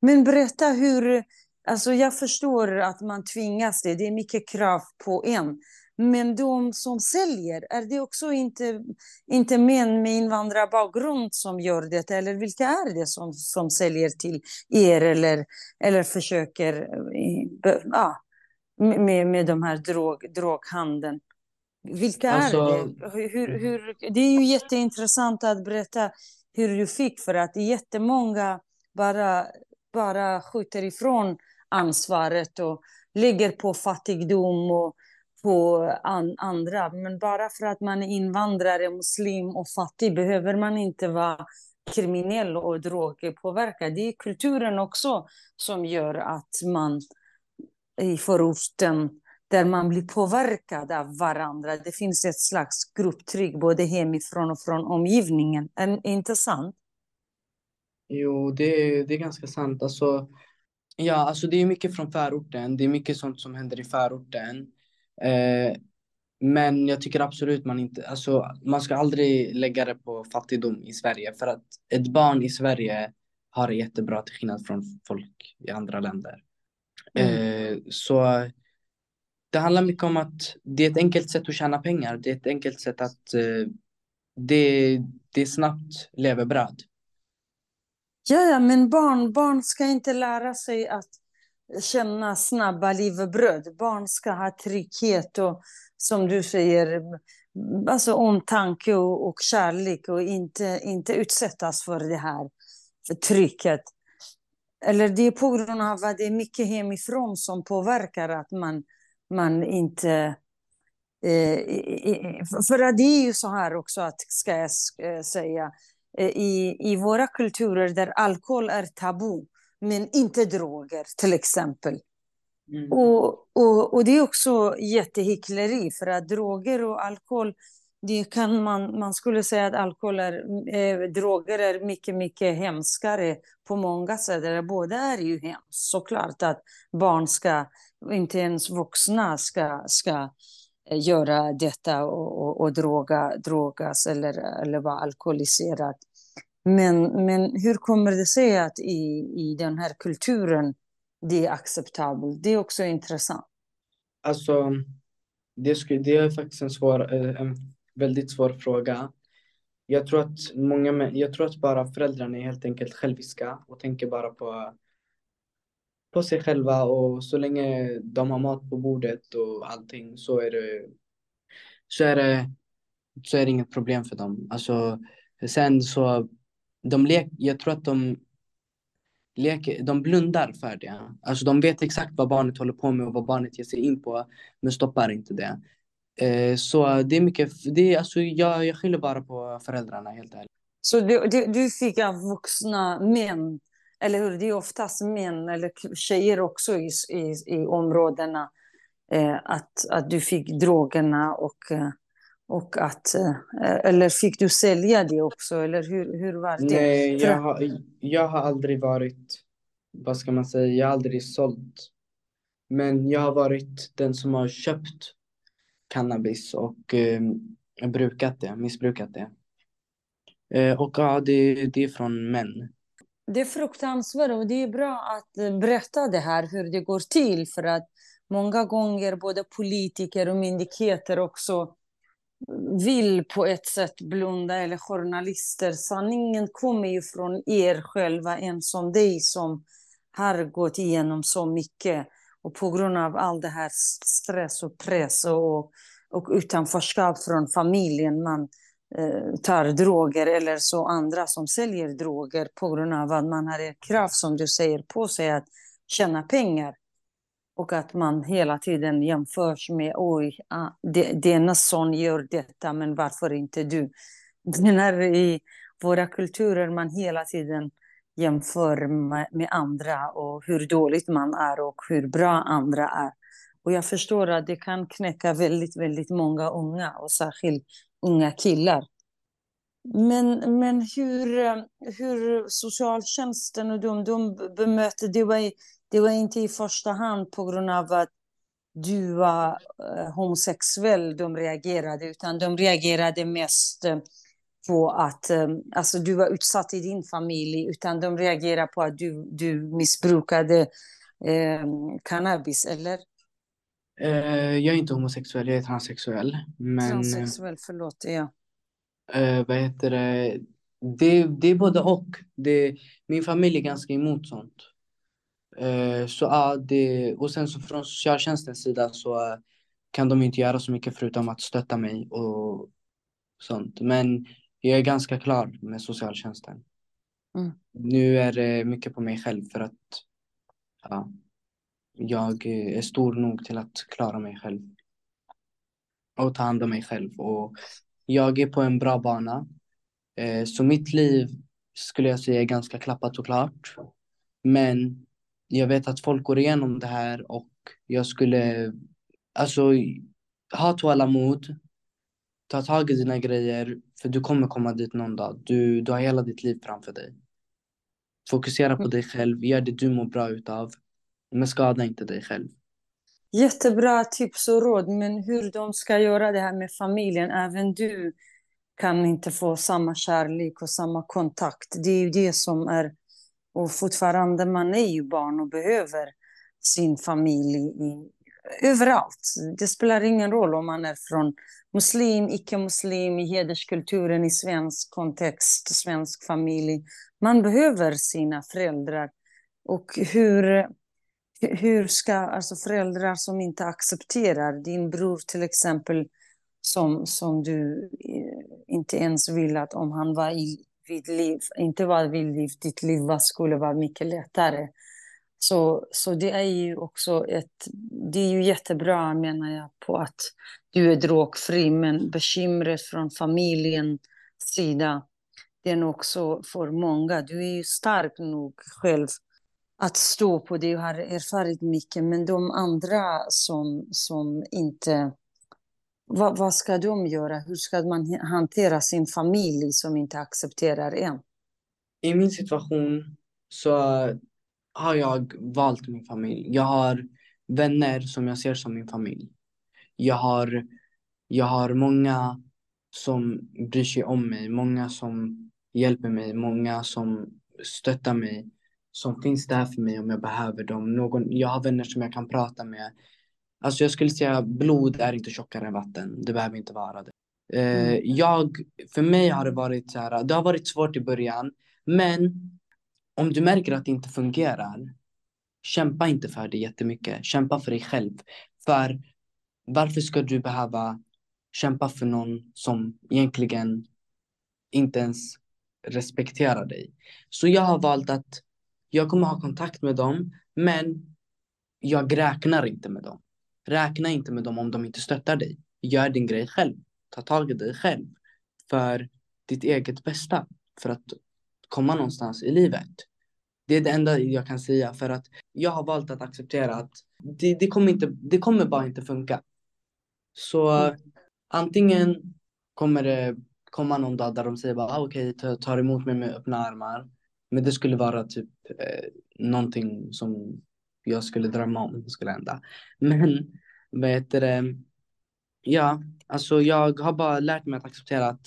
Men berätta hur, alltså jag förstår att man tvingas det, det är mycket krav på en. Men de som säljer, är det också inte, inte män med invandrarbakgrund som gör det? Eller vilka är det som, som säljer till er eller, eller försöker eh, ja, med, med de här drog, droghandeln? Vilka alltså... är det? Hur, hur, det är ju jätteintressant att berätta hur du fick, för att jättemånga bara, bara skjuter ifrån ansvaret och lägger på fattigdom och på an, andra. Men bara för att man är invandrare, muslim och fattig behöver man inte vara kriminell och drogpåverkad. Det är kulturen också som gör att man i förorten där man blir påverkad av varandra. Det finns ett slags grupptryck både hemifrån och från omgivningen. Är inte sant? Jo, det, det är ganska sant. Alltså, ja, alltså det är mycket från förorten. Det är mycket sånt som händer i förorten. Eh, men jag tycker absolut man inte, alltså man ska aldrig lägga det på fattigdom i Sverige för att ett barn i Sverige har det jättebra till skillnad från folk i andra länder. Mm. Eh, så det handlar mycket om att det är ett enkelt sätt att tjäna pengar. Det är ett enkelt sätt att eh, det, det är snabbt levebröd. Ja, ja, men barn, barn ska inte lära sig att känna snabba livbröd. Barn ska ha trygghet och som du säger, alltså omtanke och, och kärlek och inte, inte utsättas för det här trycket. Eller det är på grund av att det är mycket hemifrån som påverkar att man, man inte... Eh, för att det är ju så här också, att, ska jag eh, säga, eh, i, i våra kulturer där alkohol är tabu, men inte droger till exempel. Mm. Och, och, och det är också jättehyckleri för att droger och alkohol det kan man, man skulle säga att alkohol är, eh, droger är mycket, mycket hemskare på många sätt. Båda är ju hemskt. Såklart att barn ska, inte ens vuxna ska, ska eh, göra detta och, och, och droga, drogas eller, eller vara alkoholiserad. Men, men hur kommer det sig att i, i den här kulturen det är acceptabelt? Det är också intressant. Alltså, det, skulle, det är faktiskt en, svår, eh, en väldigt svår fråga. Jag tror att många, jag tror att bara föräldrarna är helt enkelt själviska och tänker bara på, på sig själva och så länge de har mat på bordet och allting så är det, så är det, så är det inget problem för dem. Alltså, sen så, de lek, jag tror att de leker, de blundar för det. Alltså de vet exakt vad barnet håller på med och vad barnet ger sig in på, men stoppar inte det. Eh, så det är mycket, det är, alltså jag, jag skyller bara på föräldrarna helt ärligt. Så du, du, du fick av vuxna män, eller hur? Det är oftast män eller tjejer också i, i, i områdena, eh, att, att du fick drogerna och eh, och att, eh, eller fick du sälja det också, eller hur, hur var det? Nej, jag har, jag har aldrig varit, vad ska man säga, jag har aldrig sålt. Men jag har varit den som har köpt cannabis och eh, brukat det, missbrukat det. Eh, och ja, det, det är från män. Det är fruktansvärt och det är bra att berätta det här, hur det går till, för att många gånger både politiker och myndigheter också vill på ett sätt blunda, eller journalister. Sanningen kommer ju från er själva, en som dig som har gått igenom så mycket. Och på grund av all det här stress och press och, och utanförskap från familjen, man eh, tar droger eller så andra som säljer droger på grund av att man har ett krav, som du säger, på sig att tjäna pengar. Och att man hela tiden jämförs med oj, ah, denna son gör detta, men varför inte du? [laughs] När i våra kulturer man hela tiden jämför med, med andra och hur dåligt man är och hur bra andra är. Och jag förstår att det kan knäcka väldigt, väldigt många unga och särskilt unga killar. Men, men hur, eh, hur socialtjänsten och de, de bemöter, det var det var inte i första hand på grund av att du var eh, homosexuell de reagerade, utan de reagerade mest eh, på att eh, alltså, du var utsatt i din familj, utan de reagerade på att du, du missbrukade eh, cannabis, eller? Jag är inte homosexuell, jag är transsexuell. Men, transsexuell, förlåt, ja. Uh, vad heter det? Det, det är både och. Det, min familj är ganska emot sånt. Eh, så ja, det, och sen så från socialtjänstens sida så eh, kan de inte göra så mycket förutom att stötta mig och sånt. Men jag är ganska klar med socialtjänsten. Mm. Nu är det mycket på mig själv för att ja, jag är stor nog till att klara mig själv. Och ta hand om mig själv. Och jag är på en bra bana. Eh, så mitt liv skulle jag säga är ganska klappat och klart. Men jag vet att folk går igenom det här och jag skulle, alltså, ha tålamod, ta tag i dina grejer, för du kommer komma dit någon dag. Du, du har hela ditt liv framför dig. Fokusera på mm. dig själv, gör det du mår bra utav, men skada inte dig själv. Jättebra tips och råd, men hur de ska göra det här med familjen, även du kan inte få samma kärlek och samma kontakt. Det är ju det som är och fortfarande, man är ju barn och behöver sin familj i, överallt. Det spelar ingen roll om man är från muslim, icke-muslim, i hederskulturen, i svensk kontext, svensk familj. Man behöver sina föräldrar. Och hur, hur ska alltså föräldrar som inte accepterar din bror till exempel, som, som du eh, inte ens vill att om han var i vid liv, inte vara vid liv, ditt liv skulle vara mycket lättare. Så, så det är ju också ett, det är ju jättebra menar jag på att du är drogfri, men bekymret från familjens sida, det är nog också för många. Du är ju stark nog själv att stå på det och har erfarit mycket, men de andra som, som inte vad, vad ska de göra? Hur ska man hantera sin familj som inte accepterar en? I min situation så har jag valt min familj. Jag har vänner som jag ser som min familj. Jag har, jag har många som bryr sig om mig, många som hjälper mig, många som stöttar mig, som finns där för mig om jag behöver dem. Någon, jag har vänner som jag kan prata med. Alltså jag skulle säga blod är inte tjockare än vatten. Det behöver inte vara det. Eh, mm. jag, för mig har det varit så här, det har varit svårt i början, men om du märker att det inte fungerar, kämpa inte för det jättemycket. Kämpa för dig själv. För varför ska du behöva kämpa för någon som egentligen inte ens respekterar dig? Så jag har valt att jag kommer ha kontakt med dem, men jag räknar inte med dem. Räkna inte med dem om de inte stöttar dig. Gör din grej själv. Ta tag i dig själv. För ditt eget bästa. För att komma någonstans i livet. Det är det enda jag kan säga för att jag har valt att acceptera att det, det, kommer, inte, det kommer bara inte funka. Så mm. antingen kommer det komma någon dag där de säger bara ah, okej, okay, tar emot mig med öppna armar. Men det skulle vara typ eh, någonting som jag skulle drömma om skulle hända. Men vad heter det? Ja, alltså jag har bara lärt mig att acceptera att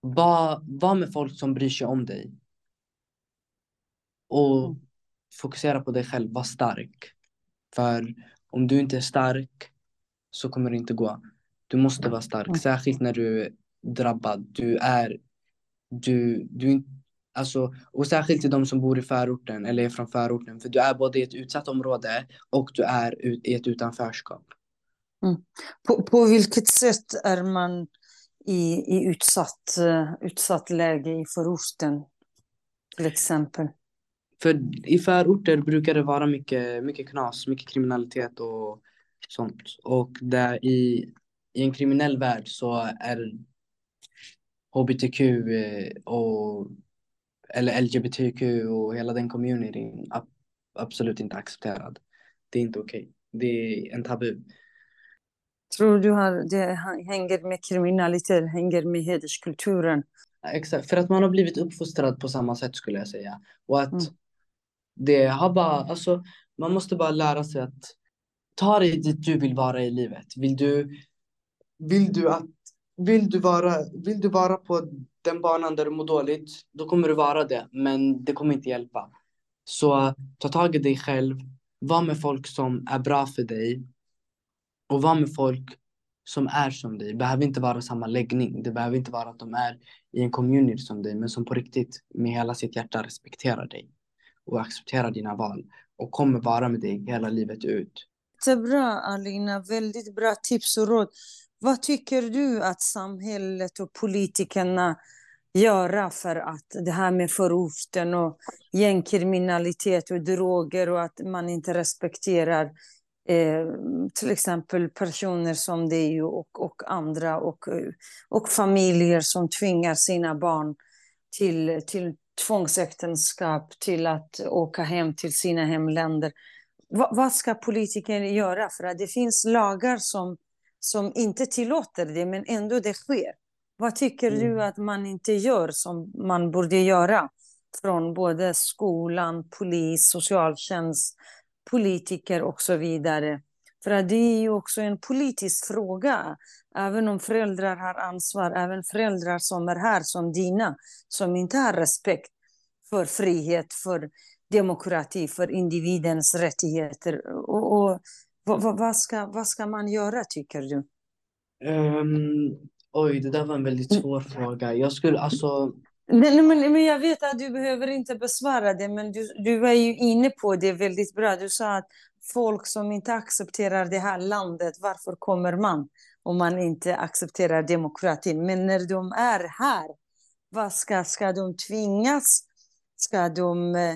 var, var med folk som bryr sig om dig. Och fokusera på dig själv, var stark. För om du inte är stark så kommer det inte gå. Du måste vara stark, mm. särskilt när du är drabbad. Du är, du, du, alltså, och särskilt till de som bor i förorten eller är från förorten. För du är både i ett utsatt område och du är i ett utanförskap. Mm. På, på vilket sätt är man i, i utsatt, uh, utsatt läge i förorten till exempel? För i förorter brukar det vara mycket, mycket knas, mycket kriminalitet och sånt. Och där i, i en kriminell värld så är hbtq eh, och eller LGBTQ och hela den communityn absolut inte accepterad. Det är inte okej. Okay. Det är en tabu. Tror du att det hänger med kriminalitet, hänger med hederskulturen? Exakt, för att man har blivit uppfostrad på samma sätt skulle jag säga. Och att mm. det har bara, alltså man måste bara lära sig att ta dig dit du vill vara i livet. Vill du, vill du att vill du, vara, vill du vara på den banan där du mår dåligt, då kommer du vara det. Men det kommer inte hjälpa. Så ta tag i dig själv. Var med folk som är bra för dig. Och var med folk som är som dig. Det behöver inte vara samma läggning. Det behöver inte vara att de är i en community som dig. Men som på riktigt med hela sitt hjärta respekterar dig. Och accepterar dina val. Och kommer vara med dig hela livet ut. Jättebra Alina. Väldigt bra tips och råd. Vad tycker du att samhället och politikerna göra för att det här med förorten och gängkriminalitet och droger och att man inte respekterar eh, till exempel personer som dig och, och andra och, och familjer som tvingar sina barn till, till tvångsäktenskap, till att åka hem till sina hemländer. Va, vad ska politikerna göra? För att det finns lagar som som inte tillåter det, men ändå det sker. Vad tycker mm. du att man inte gör som man borde göra? Från både skolan, polis, socialtjänst, politiker och så vidare. För att det är ju också en politisk fråga. Även om föräldrar har ansvar, även föräldrar som är här som dina, som inte har respekt för frihet, för demokrati, för individens rättigheter. Och, och vad, vad, vad, ska, vad ska man göra tycker du? Um, oj, det där var en väldigt svår mm. fråga. Jag skulle alltså... Men, men, men jag vet att du behöver inte besvara det, men du, du var ju inne på det väldigt bra. Du sa att folk som inte accepterar det här landet, varför kommer man om man inte accepterar demokratin? Men när de är här, vad ska, ska de tvingas? Ska de eh,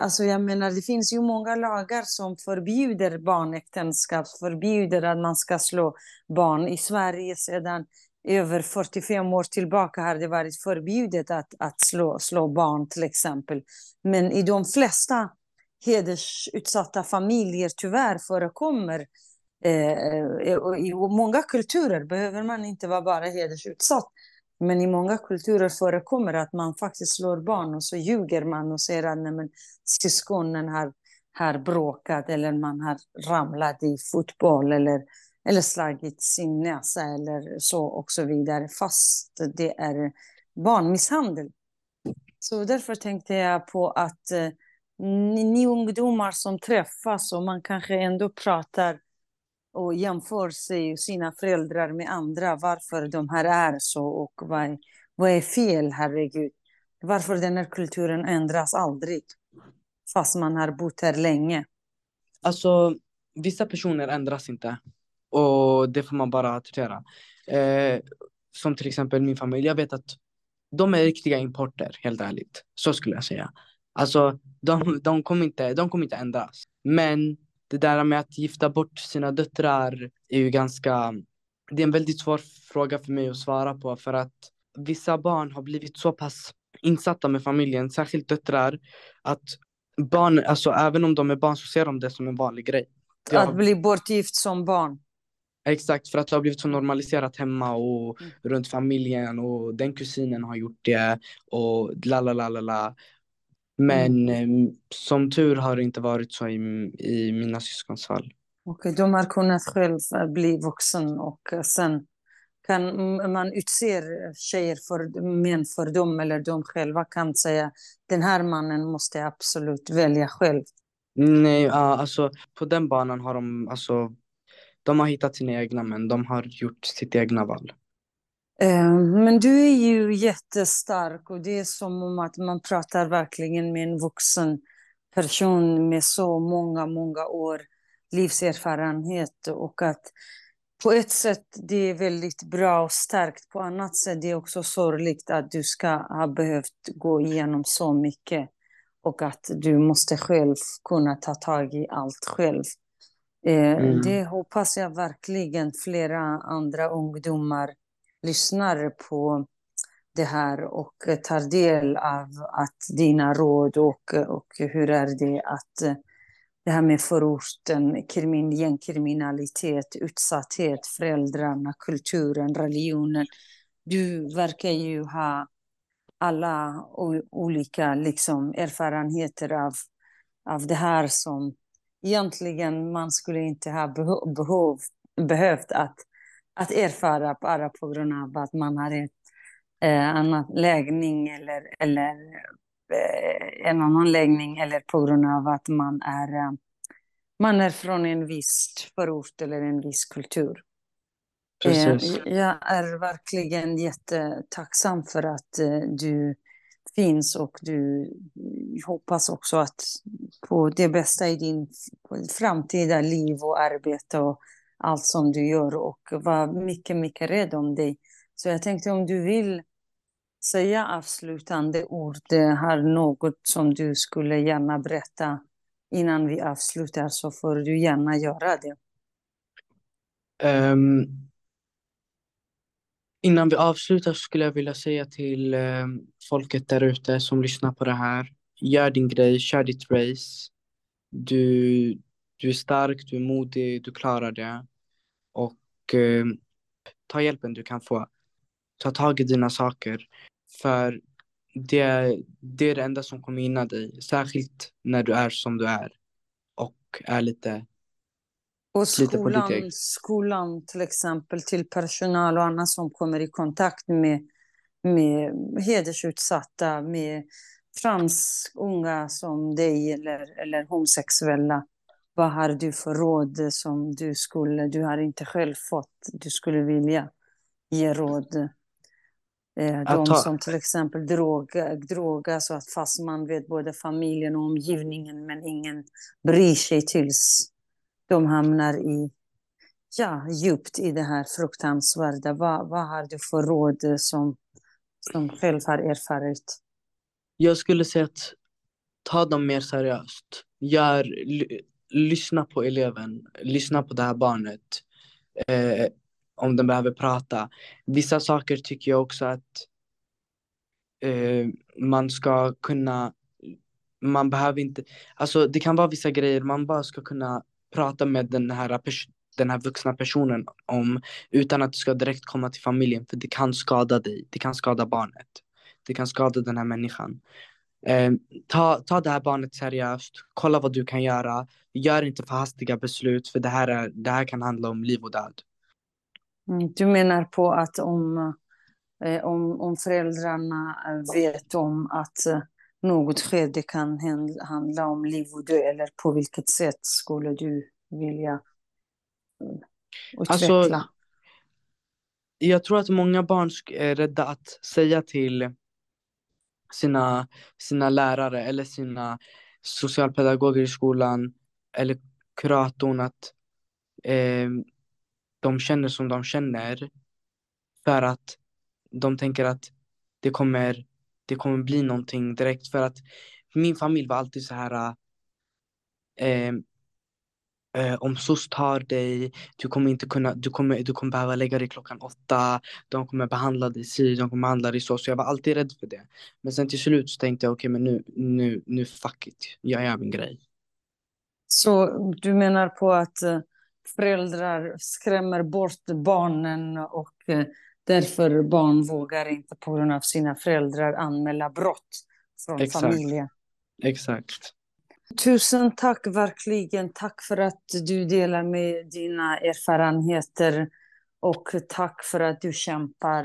Alltså jag menar, det finns ju många lagar som förbjuder barnäktenskap, förbjuder att man ska slå barn. I Sverige sedan över 45 år tillbaka har det varit förbjudet att, att slå, slå barn till exempel. Men i de flesta hedersutsatta familjer tyvärr förekommer Eh, eh I många kulturer behöver man inte vara bara hedersutsatt. Men i många kulturer förekommer att man faktiskt slår barn och så ljuger man och säger att nej, men, syskonen har, har bråkat eller man har ramlat i fotboll eller, eller slagit sin näsa eller så och så vidare. Fast det är barnmisshandel. Så därför tänkte jag på att eh, ni, ni ungdomar som träffas och man kanske ändå pratar och jämför sig sina föräldrar med andra, varför de här är så och vad, vad är fel, herregud. Varför den här kulturen ändras aldrig, fast man har bott här länge. Alltså, vissa personer ändras inte och det får man bara acceptera. Eh, som till exempel min familj, jag vet att de är riktiga importer, helt ärligt. Så skulle jag säga. Alltså, de, de, kommer, inte, de kommer inte ändras. Men det där med att gifta bort sina döttrar är ju ganska, det är en väldigt svår fråga för mig att svara på för att vissa barn har blivit så pass insatta med familjen, särskilt döttrar, att barn, alltså även om de är barn så ser de det som en vanlig grej. Att bli bortgift som barn. Exakt, för att det har blivit så normaliserat hemma och mm. runt familjen och den kusinen har gjort det och la la la la la. Men mm. eh, som tur har det inte varit så i, i mina syskons fall. Okej, de har kunnat själv bli vuxen och eh, sen kan man utse tjejer för män för dem eller de själva kan säga den här mannen måste jag absolut välja själv. Nej, alltså på den banan har de, alltså, de har hittat sina egna män, de har gjort sitt egna val. Eh, men du är ju jättestark och det är som om att man pratar verkligen med en vuxen person med så många, många år livserfarenhet och att på ett sätt det är väldigt bra och starkt, på annat sätt det är också sorgligt att du ska ha behövt gå igenom så mycket och att du måste själv kunna ta tag i allt själv. Eh, mm. Det hoppas jag verkligen flera andra ungdomar lyssnar på det här och tar del av att dina råd och, och hur är det att eh, det här med förorten, krimin, gängkriminalitet, utsatthet, föräldrarna, kulturen, religionen. Du verkar ju ha alla olika liksom, erfarenheter av, av det här som egentligen man skulle inte ha behov, behövt att att erfara bara på grund av att man har ett eh, annan läggning eller, eller eh, en annan läggning eller på grund av att man är, eh, man är från en viss förort eller en viss kultur. Precis. Eh, jag är verkligen jättetacksam för att eh, du finns och du hoppas också att på det bästa i din framtida liv och arbete och allt som du gör och var mycket, mycket rädd om dig. Så jag tänkte om du vill säga avslutande ord, eh, har något som du skulle gärna berätta innan vi avslutar så får du gärna göra det. Um, innan vi avslutar skulle jag vilja säga till um, folket där ute som lyssnar på det här. Gör din grej, kör ditt race. Du, du är stark, du är modig, du klarar det. Och eh, ta hjälpen du kan få. Ta tag i dina saker. För det, det är det enda som kommer gynna dig. Särskilt när du är som du är. Och är lite och skolan, skolan till exempel till personal och annat som kommer i kontakt med, med hedersutsatta, med transunga som dig eller, eller homosexuella. Vad har du för råd som du skulle, du har inte själv fått, du skulle vilja ge råd? Eh, de som till exempel droga, droga så att fast man vet både familjen och omgivningen men ingen bryr sig tills de hamnar i, ja, djupt i det här fruktansvärda. Vad, vad har du för råd som, som själv har erfarit? Jag skulle säga att ta dem mer seriöst. Gör, lyssna på eleven, lyssna på det här barnet. Eh, om den behöver prata. Vissa saker tycker jag också att eh, man ska kunna, man behöver inte, alltså det kan vara vissa grejer man bara ska kunna prata med den här pers den här vuxna personen om utan att det ska direkt komma till familjen för det kan skada dig, det kan skada barnet. Det kan skada den här människan. Eh, ta, ta det här barnet seriöst, kolla vad du kan göra. Gör inte för hastiga beslut för det här, är, det här kan handla om liv och död. Mm, du menar på att om, eh, om, om föräldrarna vet om att eh, något sker, det kan handla om liv och död, eller på vilket sätt skulle du vilja utveckla? Alltså, jag tror att många barn är rädda att säga till sina, sina lärare eller sina socialpedagoger i skolan eller kuratorn att eh, de känner som de känner för att de tänker att det kommer, det kommer bli någonting direkt. För att min familj var alltid så här eh, eh, om SOS tar dig, du kommer inte kunna, du kommer, du kommer behöva lägga dig klockan åtta, de kommer behandla dig si, de kommer behandla dig så, så jag var alltid rädd för det. Men sen till slut så tänkte jag okej okay, men nu, nu, nu fuck it, jag gör min grej. Så du menar på att eh, föräldrar skrämmer bort barnen och eh, därför barn vågar inte på grund av sina föräldrar anmäla brott från Exakt. familjen? Exakt. Tusen tack verkligen. Tack för att du delar med dina erfarenheter och tack för att du kämpar.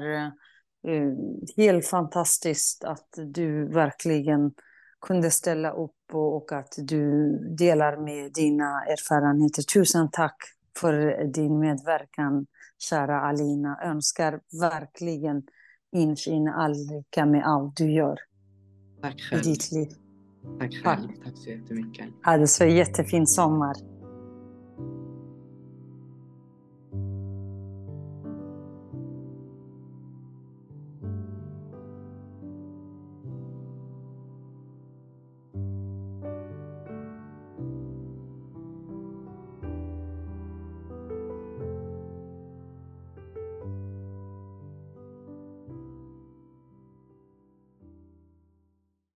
Eh, helt fantastiskt att du verkligen kunde ställa upp och att du delar med dina erfarenheter. Tusen tack för din medverkan, kära Alina. Önskar verkligen insyn all lycka med allt du gör i ditt liv. Tack själv. Tack, så jättemycket. Ha det så jättefin sommar.